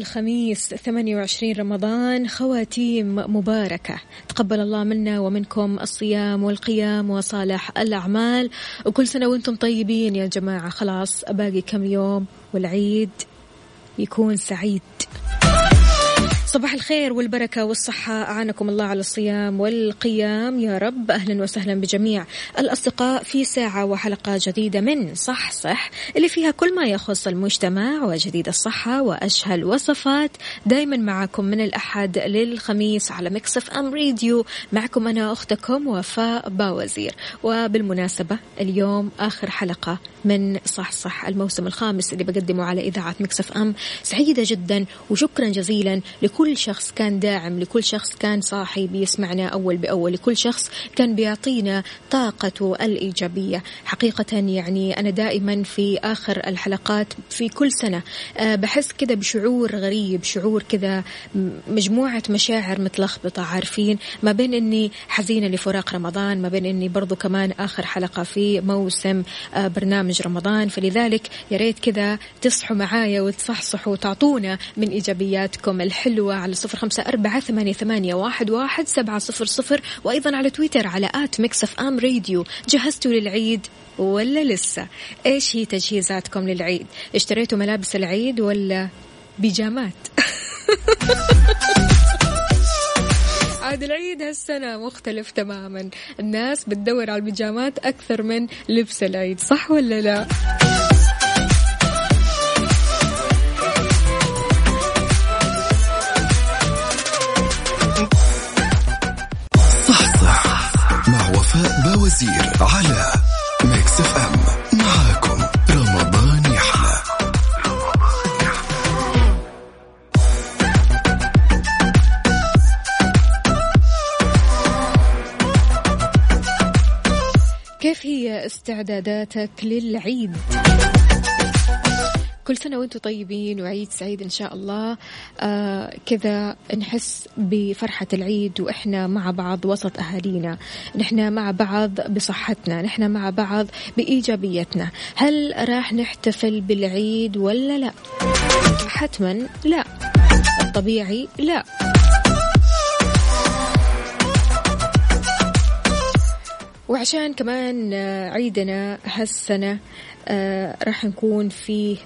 الخميس 28 رمضان خواتيم مباركة. تقبل الله منا ومنكم الصيام والقيام وصالح الأعمال. وكل سنة وأنتم طيبين يا جماعة. خلاص باقي كم يوم والعيد يكون سعيد. صباح الخير والبركة والصحة. أعانكم الله على الصيام والقيام. يا رب أهلا وسهلا بجميع الأصدقاء في ساعة وحلقة جديدة من صح صح اللي فيها كل ما يخص المجتمع وجديد الصحة وأشهى الوصفات دايما معكم من الأحد للخميس على Mix FM Radio معكم أنا أختكم وفاء باوزير. وبالمناسبة اليوم آخر حلقة من صح صح الموسم الخامس اللي بقدمه على إذاعة Mix FM. سعيدة جدا وشكرا جزيلا لكل شخص كان داعم لكل شخص كان صاحي بيسمعنا أول بأول لكل شخص كان بيعطينا طاقته الإيجابية. حقيقة يعني أنا دائما في آخر الحلقات في كل سنة آه، بحس كذا بشعور غريب شعور كذا مجموعة مشاعر متلخبطة عارفين؟ ما بين أني حزينة لفراق رمضان ما بين أني برضو كمان آخر حلقة في موسم آه، برنامج رمضان. فلذلك يا ريت كذا تصحوا معايا وتصحصحوا وتعطونا من إيجابياتكم الحلوة على صفر خمسة أربعة ثمانية, ثمانية واحد, سبعة صفر صفر وأيضا على تويتر على at Mix FM Radio. جهزتوا للعيد ولا لسه؟ إيش هي تجهيزاتكم للعيد؟ اشتريتوا ملابس العيد ولا بيجامات؟ عاد العيد هالسنة مختلف تماما. الناس بتدور على البيجامات أكثر من لبس العيد صح ولا لا؟ بوزير على Mix FM معاكم رمضان يحلى كيف هي استعداداتك للعيد؟ كل سنة وأنتم طيبين وعيد سعيد إن شاء الله. آه كذا نحس بفرحة العيد وإحنا مع بعض وسط أهالينا. نحن مع بعض بصحتنا نحن مع بعض بإيجابيتنا. هل راح نحتفل بالعيد ولا لا؟ حتما لا. الطبيعي لا. وعشان كمان عيدنا هالسنة آه راح نكون فيه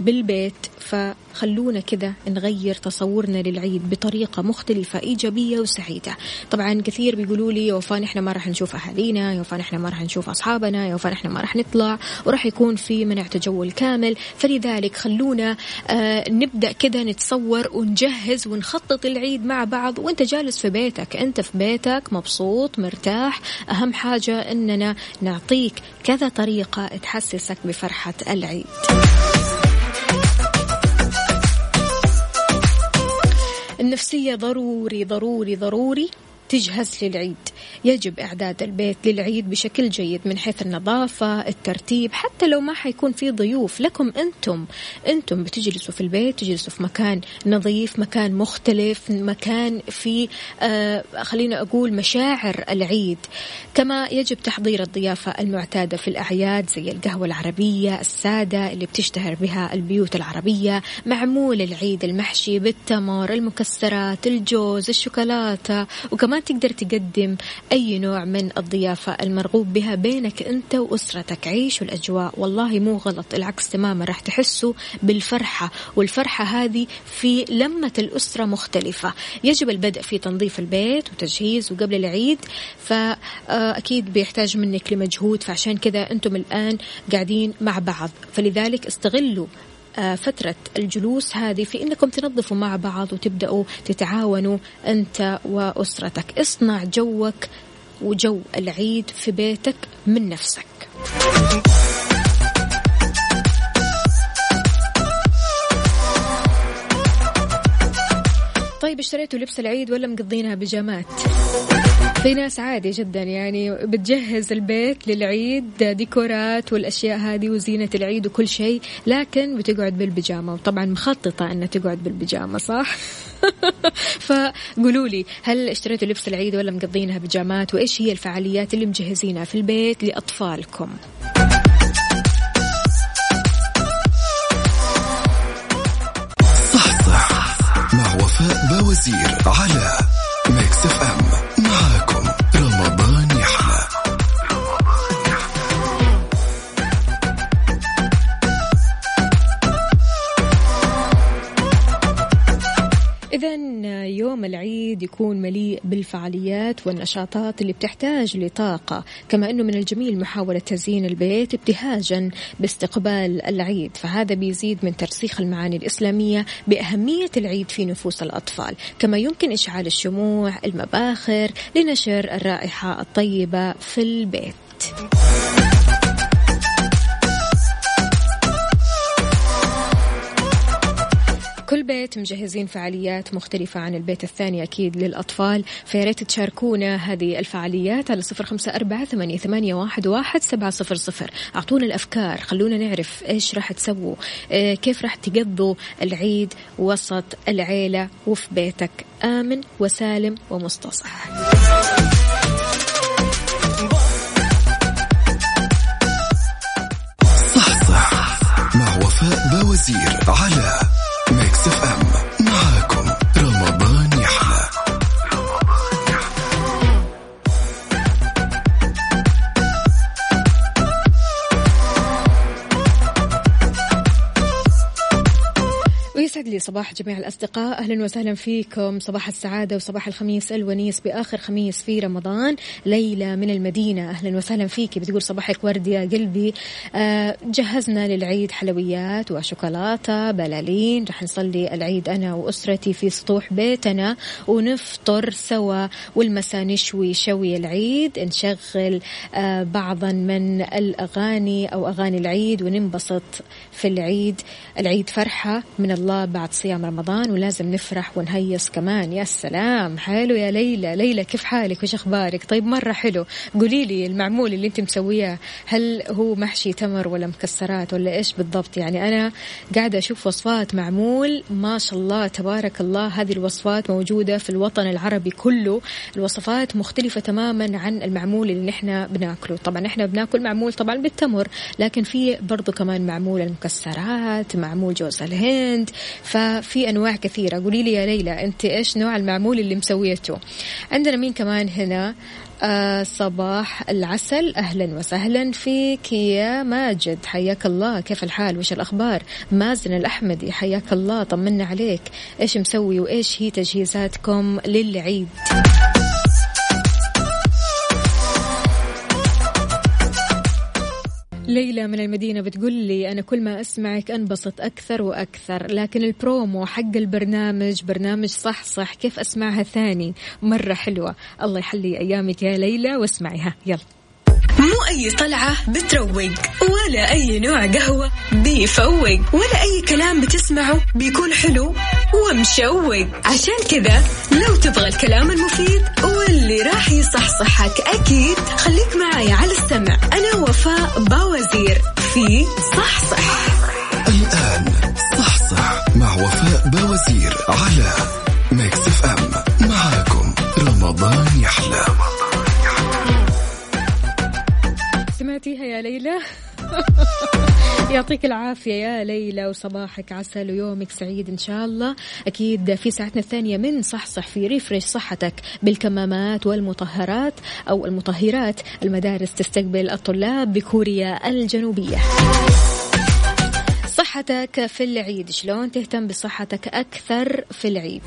بالبيت فخلونا كذا نغير تصورنا للعيد بطريقة مختلفة إيجابية وسعيدة. طبعا كثير بيقولوا لي يا نحن ما راح نشوف أهالينا يا نحن ما راح نشوف أصحابنا يا نحن ما راح نطلع. وراح يكون في منع تجول كامل. فلذلك خلونا آه نبدأ كذا نتصور ونجهز ونخطط العيد مع بعض. وأنت جالس في بيتك أنت في بيتك مبسوط مرتاح. أهم حاجة أننا نعطيك كذا طريقة تحسسك بفرحة العيد. النفسية ضروري ضروري ضروري. تجهز للعيد. يجب إعداد البيت للعيد بشكل جيد من حيث النظافة الترتيب حتى لو ما حيكون في ضيوف. لكم أنتم أنتم بتجلسوا في البيت تجلسوا في مكان نظيف مكان مختلف مكان في آه خلينا أقول مشاعر العيد. كما يجب تحضير الضيافة المعتادة في الأعياد زي القهوة العربية السادة اللي بتشتهر بها البيوت العربية معمول العيد المحشي بالتمر المكسرات الجوز الشوكولاتة وكمان تقدر تقدم أي نوع من الضيافة المرغوب بها بينك أنت وأسرتك. عيشوا الأجواء. والله مو غلط. العكس تماما. راح تحسوا بالفرحة. والفرحة هذه في لمة الأسرة مختلفة. يجب البدء في تنظيف البيت وتجهيز. وقبل العيد فأكيد بيحتاج منك لمجهود. فعشان كذا أنتم الآن قاعدين مع بعض. فلذلك استغلوا آه، فترة الجلوس هذه في أنكم تنظفوا مع بعض وتبدأوا تتعاونوا أنت وأسرتك اصنع جوك وجو العيد في بيتك من نفسك طيب اشتريتوا لبس العيد ولا مقضينها بيجامات؟ في ناس عادي جدا يعني بتجهز البيت للعيد ديكورات والأشياء هذه وزينة العيد وكل شيء لكن بتقعد بالبيجامة وطبعا مخططة إنها تقعد بالبيجامة صح؟ فقولوا لي هل اشتريتوا لبس العيد ولا مقضينها بيجامات وإيش هي الفعاليات اللي مجهزينها في البيت لأطفالكم؟ صح صح مع وفاء بوزير على Mix FM العيد يكون مليء بالفعاليات والنشاطات اللي بتحتاج لطاقة كما أنه من الجميل محاولة تزيين البيت ابتهاجا باستقبال العيد. فهذا بيزيد من ترسيخ المعاني الإسلامية بأهمية العيد في نفوس الأطفال كما يمكن إشعال الشموع المباخر لنشر الرائحة الطيبة في البيت. كل بيت مجهزين فعاليات مختلفة عن البيت الثاني أكيد للأطفال فياريت تشاركونا هذه الفعاليات على صفر خمسة أربعة ثمانية, واحد سبعة صفر صفر. أعطونا الأفكار خلونا نعرف إيش راح تسووا إيه كيف راح تقضوا العيد وسط العيلة وفي بيتك. آمن وسالم ومستصح. صح صح. مع وفاء بوزير على Mix FM صباح جميع الأصدقاء. أهلا وسهلا فيكم. صباح السعادة وصباح الخميس الونيس. بآخر خميس في رمضان. ليلى من المدينة. أهلا وسهلا فيك بتقول صباحك ورد يا قلبي. آه جهزنا للعيد حلويات وشوكولاتة بلالين. رح نصلي العيد أنا وأسرتي في سطوح بيتنا ونفطر سوا. والمساء نشوي شوي العيد. نشغل آه بعضا من الأغاني أو أغاني العيد وننبسط في العيد. العيد فرحة من الله الله بعد صيام رمضان ولازم نفرح ونهيص كمان. يا سلام. حلو يا ليلى. ليلى كيف حالك؟ وش أخبارك؟ طيب مرة حلو. قولي لي المعمول اللي انت مسوياه هل هو محشي تمر ولا مكسرات ولا إيش بالضبط؟ يعني أنا قاعدة أشوف وصفات معمول ما شاء الله تبارك الله هذه الوصفات موجودة في الوطن العربي كله. الوصفات مختلفة تماما عن المعمول اللي نحن بناكله. طبعا إحنا بناكل معمول طبعا بالتمر لكن في برضو كمان معمول المكسرات معمول جوز الهند. ففي أنواع كثيرة. قولي لي يا ليلى أنت إيش نوع المعمول اللي مسويته؟ عندنا مين كمان هنا؟ آه صباح العسل. أهلا وسهلا فيك يا ماجد. حياك الله. كيف الحال؟ وش الأخبار؟ مازن الأحمدي حياك الله. طمنا عليك. إيش مسوي وإيش هي تجهيزاتكم للعيد؟ ليلى من المدينة بتقول لي أنا كل ما أسمعك أنبسط أكثر وأكثر لكن البرومو حق البرنامج برنامج صح صح كيف أسمعها ثاني؟ مرة حلوة. الله يحلي أيامك يا ليلى واسمعيها. يلا. مو أي طلعة بتروق ولا أي نوع قهوة بيفوق ولا أي كلام بتسمعه بيكون حلو. ومشوق. عشان كذا لو تبغى الكلام المفيد واللي راح يصحصحك أكيد خليك معي على السمع. أنا وفاء باوزير في صحصح. الآن صحصح مع وفاء باوزير على Mix FM معاكم رمضان يحلى. سمعتيها يا ليلى؟ يعطيك العافية يا ليلى وصباحك عسل ويومك سعيد إن شاء الله. أكيد في ساعتنا الثانية من صحصح في refresh صحتك بالكمامات والمطهرات أو المطهرات المدارس تستقبل الطلاب بكوريا الجنوبية. صحتك في العيد شلون تهتم بصحتك أكثر في العيد؟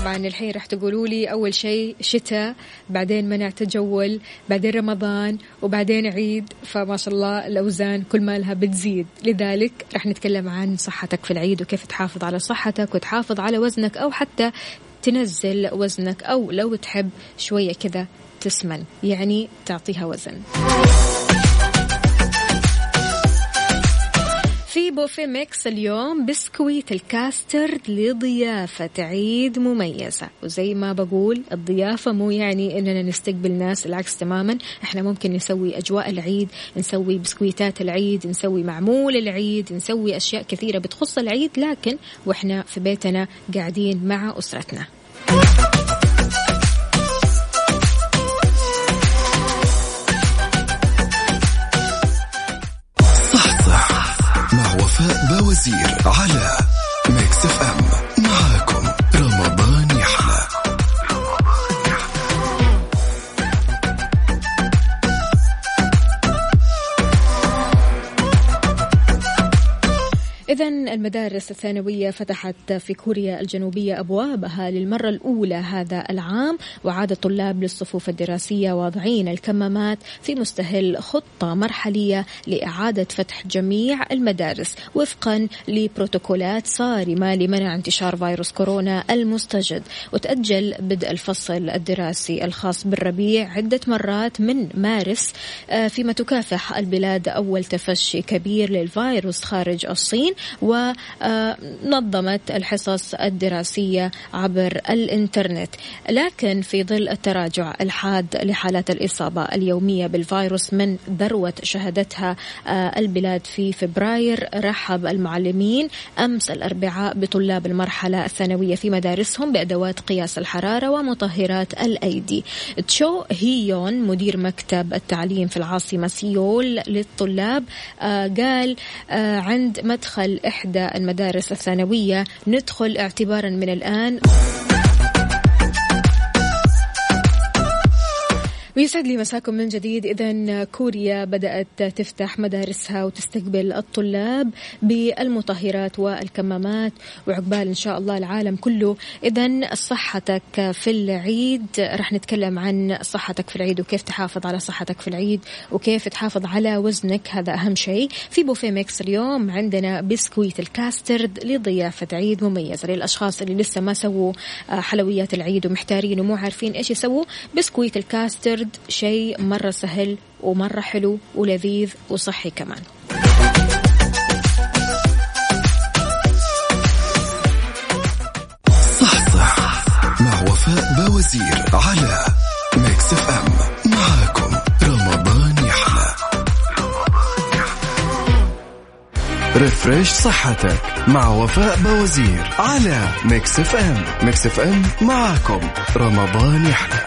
طبعا الحين راح تقولوا لي أول شيء شتاء بعدين منع تجول بعدين رمضان وبعدين عيد. فما شاء الله الأوزان كل ما لها بتزيد. لذلك راح نتكلم عن صحتك في العيد وكيف تحافظ على صحتك وتحافظ على وزنك أو حتى تنزل وزنك أو لو تحب شوية كذا تسمن يعني تعطيها وزن. في بوفيه Mix اليوم بسكويت الكاسترد لضيافة عيد مميزة. وزي ما بقول الضيافة مو يعني إننا نستقبل ناس العكس تماما. إحنا ممكن نسوي أجواء العيد نسوي بسكويتات العيد نسوي معمول العيد نسوي أشياء كثيرة بتخص العيد. لكن وإحنا في بيتنا قاعدين مع أسرتنا. على Mix FM معاكم إذا المدارس الثانوية فتحت في كوريا الجنوبية أبوابها للمرة الأولى هذا العام وعاد الطلاب للصفوف الدراسية واضعين الكمامات في مستهل خطة مرحلية لإعادة فتح جميع المدارس وفقا لبروتوكولات صارمة لمنع انتشار فيروس كورونا المستجد وتأجل بدء الفصل الدراسي الخاص بالربيع عدة مرات من مارس آه، فيما تكافح البلاد أول تفشي كبير للفيروس خارج الصين ونظمت الحصص الدراسية عبر الإنترنت. لكن في ظل التراجع الحاد لحالات الإصابة اليومية بالفيروس من ذروة شهدتها آه، البلاد في فبراير رحب المعلمين أمس الأربعاء بطلاب المرحلة الثانوية في مدارسهم بأدوات قياس الحرارة ومطهرات الأيدي. تشو هيون مدير مكتب التعليم في العاصمة سيول للطلاب آه، قال آه، عند مدخل إحدى المدارس الثانوية. ندخل اعتبارا من الآن. ويسعد لي مساكم من جديد. إذا كوريا بدأت تفتح مدارسها وتستقبل الطلاب بالمطهرات والكمامات وعقبال إن شاء الله العالم كله. إذا صحتك في العيد رح نتكلم عن صحتك في العيد وكيف تحافظ على صحتك في العيد وكيف تحافظ على وزنك هذا أهم شيء. في بوفيه Mix اليوم عندنا بسكويت الكاسترد لضيافة عيد مميزة للأشخاص اللي لسه ما سووا حلويات العيد ومحتارين ومو عارفين إيش يسووا. بسكويت الكاسترد الورد شيء مرة سهل ومرة حلو ولذيذ وصحي كمان. صح صح مع وفاء بوزير على Mix FM معاكم رمضان يحلى. refresh صحتك مع وفاء بوزير على Mix FM Mix FM معاكم رمضان يحلى.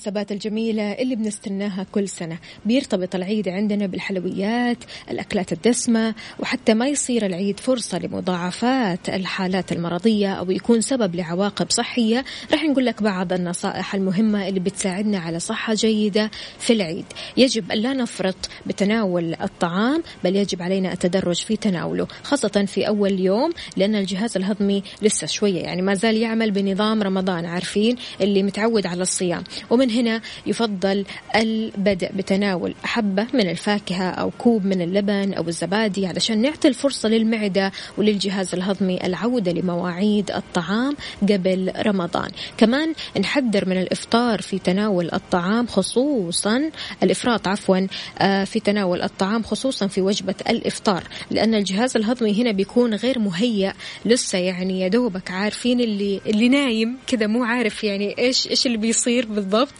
المناسبات الجميلة اللي بنستناها كل سنة. بيرتبط العيد عندنا بالحلويات الأكلات الدسمة وحتى ما يصير العيد فرصة لمضاعفات الحالات المرضية أو يكون سبب لعواقب صحية. رح نقول لك بعض النصائح المهمة اللي بتساعدنا على صحة جيدة في العيد. يجب أن لا نفرط بتناول الطعام بل يجب علينا التدرج في تناوله خاصة في أول يوم لأن الجهاز الهضمي لسه شوية يعني ما زال يعمل بنظام رمضان عارفين؟ اللي متعود على الصيام. ومن هنا يفضل البدء بتناول حبة من الفاكهة أو كوب من اللبن أو الزبادي علشان نعطي الفرصة للمعدة وللجهاز الهضمي العودة لمواعيد الطعام قبل رمضان. كمان نحذر من الإفطار في تناول الطعام خصوصا الإفراط عفوا آه، في تناول الطعام خصوصا في وجبة الإفطار لأن الجهاز الهضمي هنا بيكون غير مهيأ لسه يعني يا دوبك عارفين اللي اللي نايم كذا مو عارف يعني إيش إيش اللي بيصير بالضبط.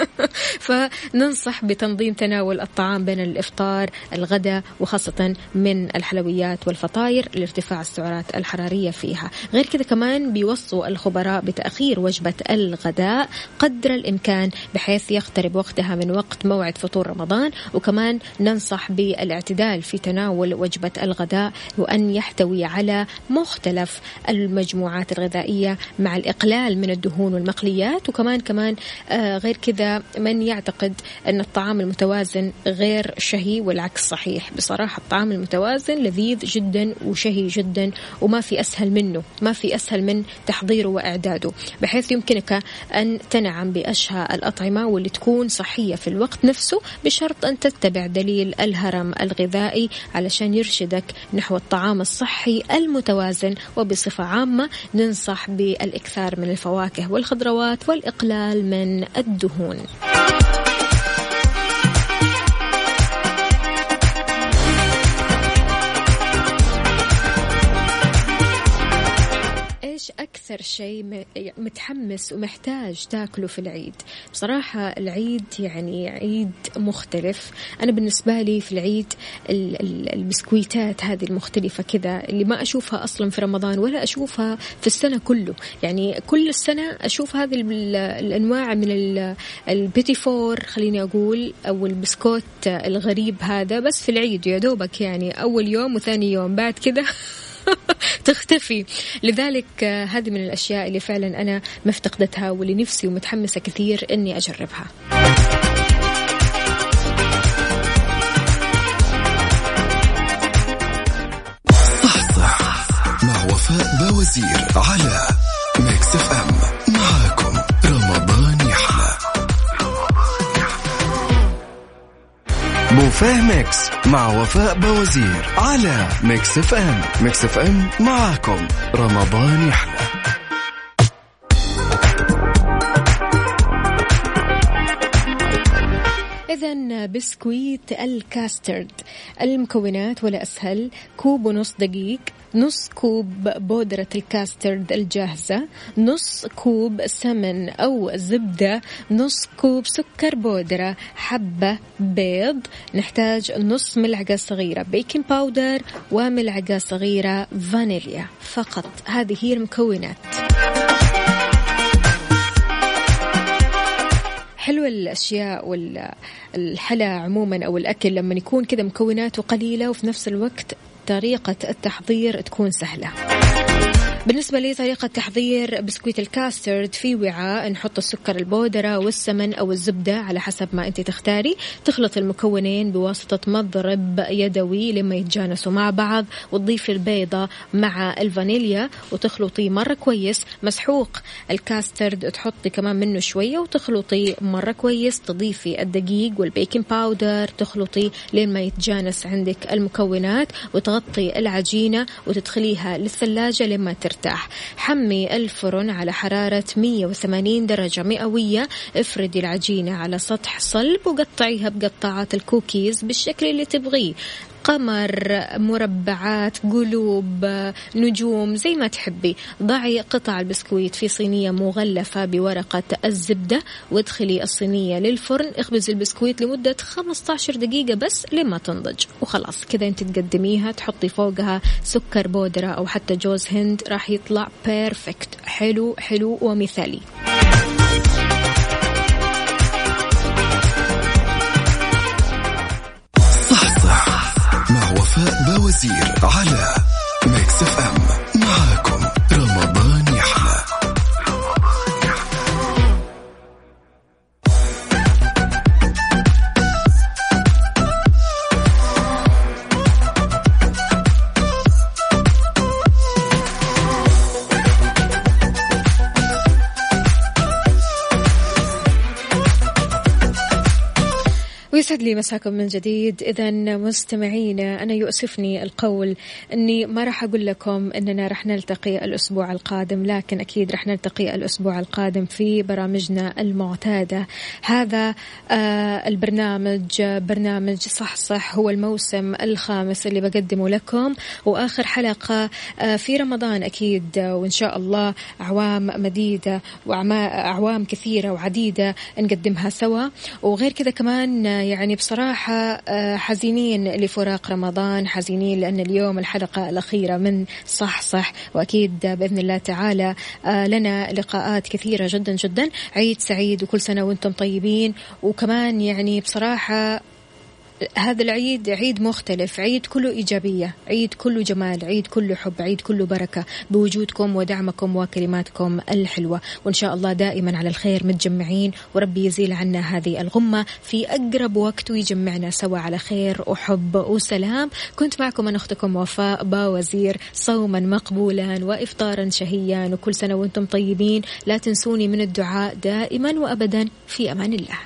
فننصح بتنظيم تناول الطعام بين الإفطار الغداء وخاصة من الحلويات والفطاير لارتفاع السعرات الحرارية فيها. غير كذا كمان بيوصوا الخبراء بتأخير وجبة الغداء قدر الإمكان بحيث يقترب وقتها من وقت موعد فطور رمضان. وكمان ننصح بالاعتدال في تناول وجبة الغداء وأن يحتوي على مختلف المجموعات الغذائية مع الإقلال من الدهون والمقليات. وكمان كمان آه غير كذا من يعتقد أن الطعام المتوازن غير شهي والعكس صحيح. بصراحة الطعام المتوازن لذيذ جدا وشهي جدا وما في أسهل منه ما في أسهل من تحضيره وإعداده. بحيث يمكنك أن تنعم بأشهى الأطعمة واللي تكون صحية في الوقت نفسه بشرط أن تتبع دليل الهرم الغذائي علشان يرشدك نحو الطعام الصحي المتوازن. وبصفة عامة ننصح بالإكثار من الفواكه والخضروات والإقلال من الدهون. إيش أكثر شيء متحمس ومحتاج تاكله في العيد. بصراحة العيد يعني عيد مختلف. أنا بالنسبة لي في العيد البسكويتات هذه المختلفة كذا اللي ما أشوفها أصلا في رمضان ولا أشوفها في السنة كله. يعني كل السنة أشوف هذه الأنواع من البيتي فور خليني أقول أو البسكوت الغريب هذا بس في العيد يا دوبك يعني أول يوم وثاني يوم. بعد كذا تختفي. لذلك آه، هذه من الأشياء اللي فعلا أنا مفتقدتها واللي نفسي ومتحمسة كثير أني أجربها. صح صح مع وفاء بوزير على بوفيه Mix مع وفاء بوزير على Mix FM. Mix FM معاكم. رمضان يحلى. إذا بسكويت الكاسترد. المكونات ولا أسهل. كوب ونص دقيق. نص كوب بودرة الكاسترد الجاهزة نص كوب سمن أو زبدة نص كوب سكر بودرة حبة بيض نحتاج نص ملعقة صغيرة baking powder وملعقة صغيرة فانيليا. فقط هذه هي المكونات. حلو الأشياء والحلا عموما أو الأكل لما يكون كذا مكوناته قليلة وفي نفس الوقت طريقة التحضير تكون سهلة. بالنسبة لي طريقة تحضير بسكويت الكاسترد في وعاء نحط السكر البودرة والسمن أو الزبدة على حسب ما أنت تختاري. تخلط المكونين بواسطة مضرب يدوي لما يتجانسوا مع بعض وتضيفي البيضة مع الفانيليا وتخلطيه مرة كويس مسحوق. الكاسترد تحطي كمان منه شوية وتخلطي مرة كويس. تضيفي الدقيق وال baking powder تخلطي لين ما يتجانس عندك المكونات وتغطي العجينة وتدخليها للثلاجة لما ترتاح ترتاح حمي الفرن على حرارة 180 درجة مئوية. افردي العجينة على سطح صلب وقطعيها بقطاعات الكوكيز بالشكل اللي تبغيه. قمر مربعات قلوب نجوم زي ما تحبي. ضعي قطع البسكويت في صينية مغلفة بورقة الزبدة وادخلي الصينية للفرن اخبزي البسكويت لمدة 15 دقيقة بس لما تنضج. وخلاص كذا انت تقدميها تحطي فوقها سكر بودرة أو حتى جوز هند راح يطلع perfect حلو حلو ومثالي. بوزير على يسعد لي مساكم من جديد. إذا مستمعينا أنا يؤسفني القول أني ما راح أقول لكم أننا راح نلتقي الأسبوع القادم لكن أكيد راح نلتقي الأسبوع القادم في برامجنا المعتادة. هذا آه البرنامج برنامج صح صح هو الموسم الخامس اللي بقدمه لكم. وآخر حلقة آه في رمضان أكيد. وإن شاء الله أعوام مديدة وأعوام كثيرة وعديدة نقدمها سوا. وغير كذا كمان يعني يعني بصراحة آه، حزينين لفراق رمضان حزينين لأن اليوم الحلقة الأخيرة من صح صح وأكيد بإذن الله تعالى آه، لنا لقاءات كثيرة جدا جدا. عيد سعيد وكل سنة وأنتم طيبين. وكمان يعني بصراحة هذا العيد عيد مختلف عيد كله إيجابية عيد كله جمال عيد كله حب عيد كله بركة بوجودكم ودعمكم وكلماتكم الحلوة. وإن شاء الله دائما على الخير متجمعين وربي يزيل عنا هذه الغمة في أقرب وقت ويجمعنا سوا على خير وحب وسلام. كنت معكم أنا أختكم وفاء باوزير صوما مقبولا وإفطارا شهيا وكل سنة وأنتم طيبين. لا تنسوني من الدعاء دائما وأبدا في أمان الله.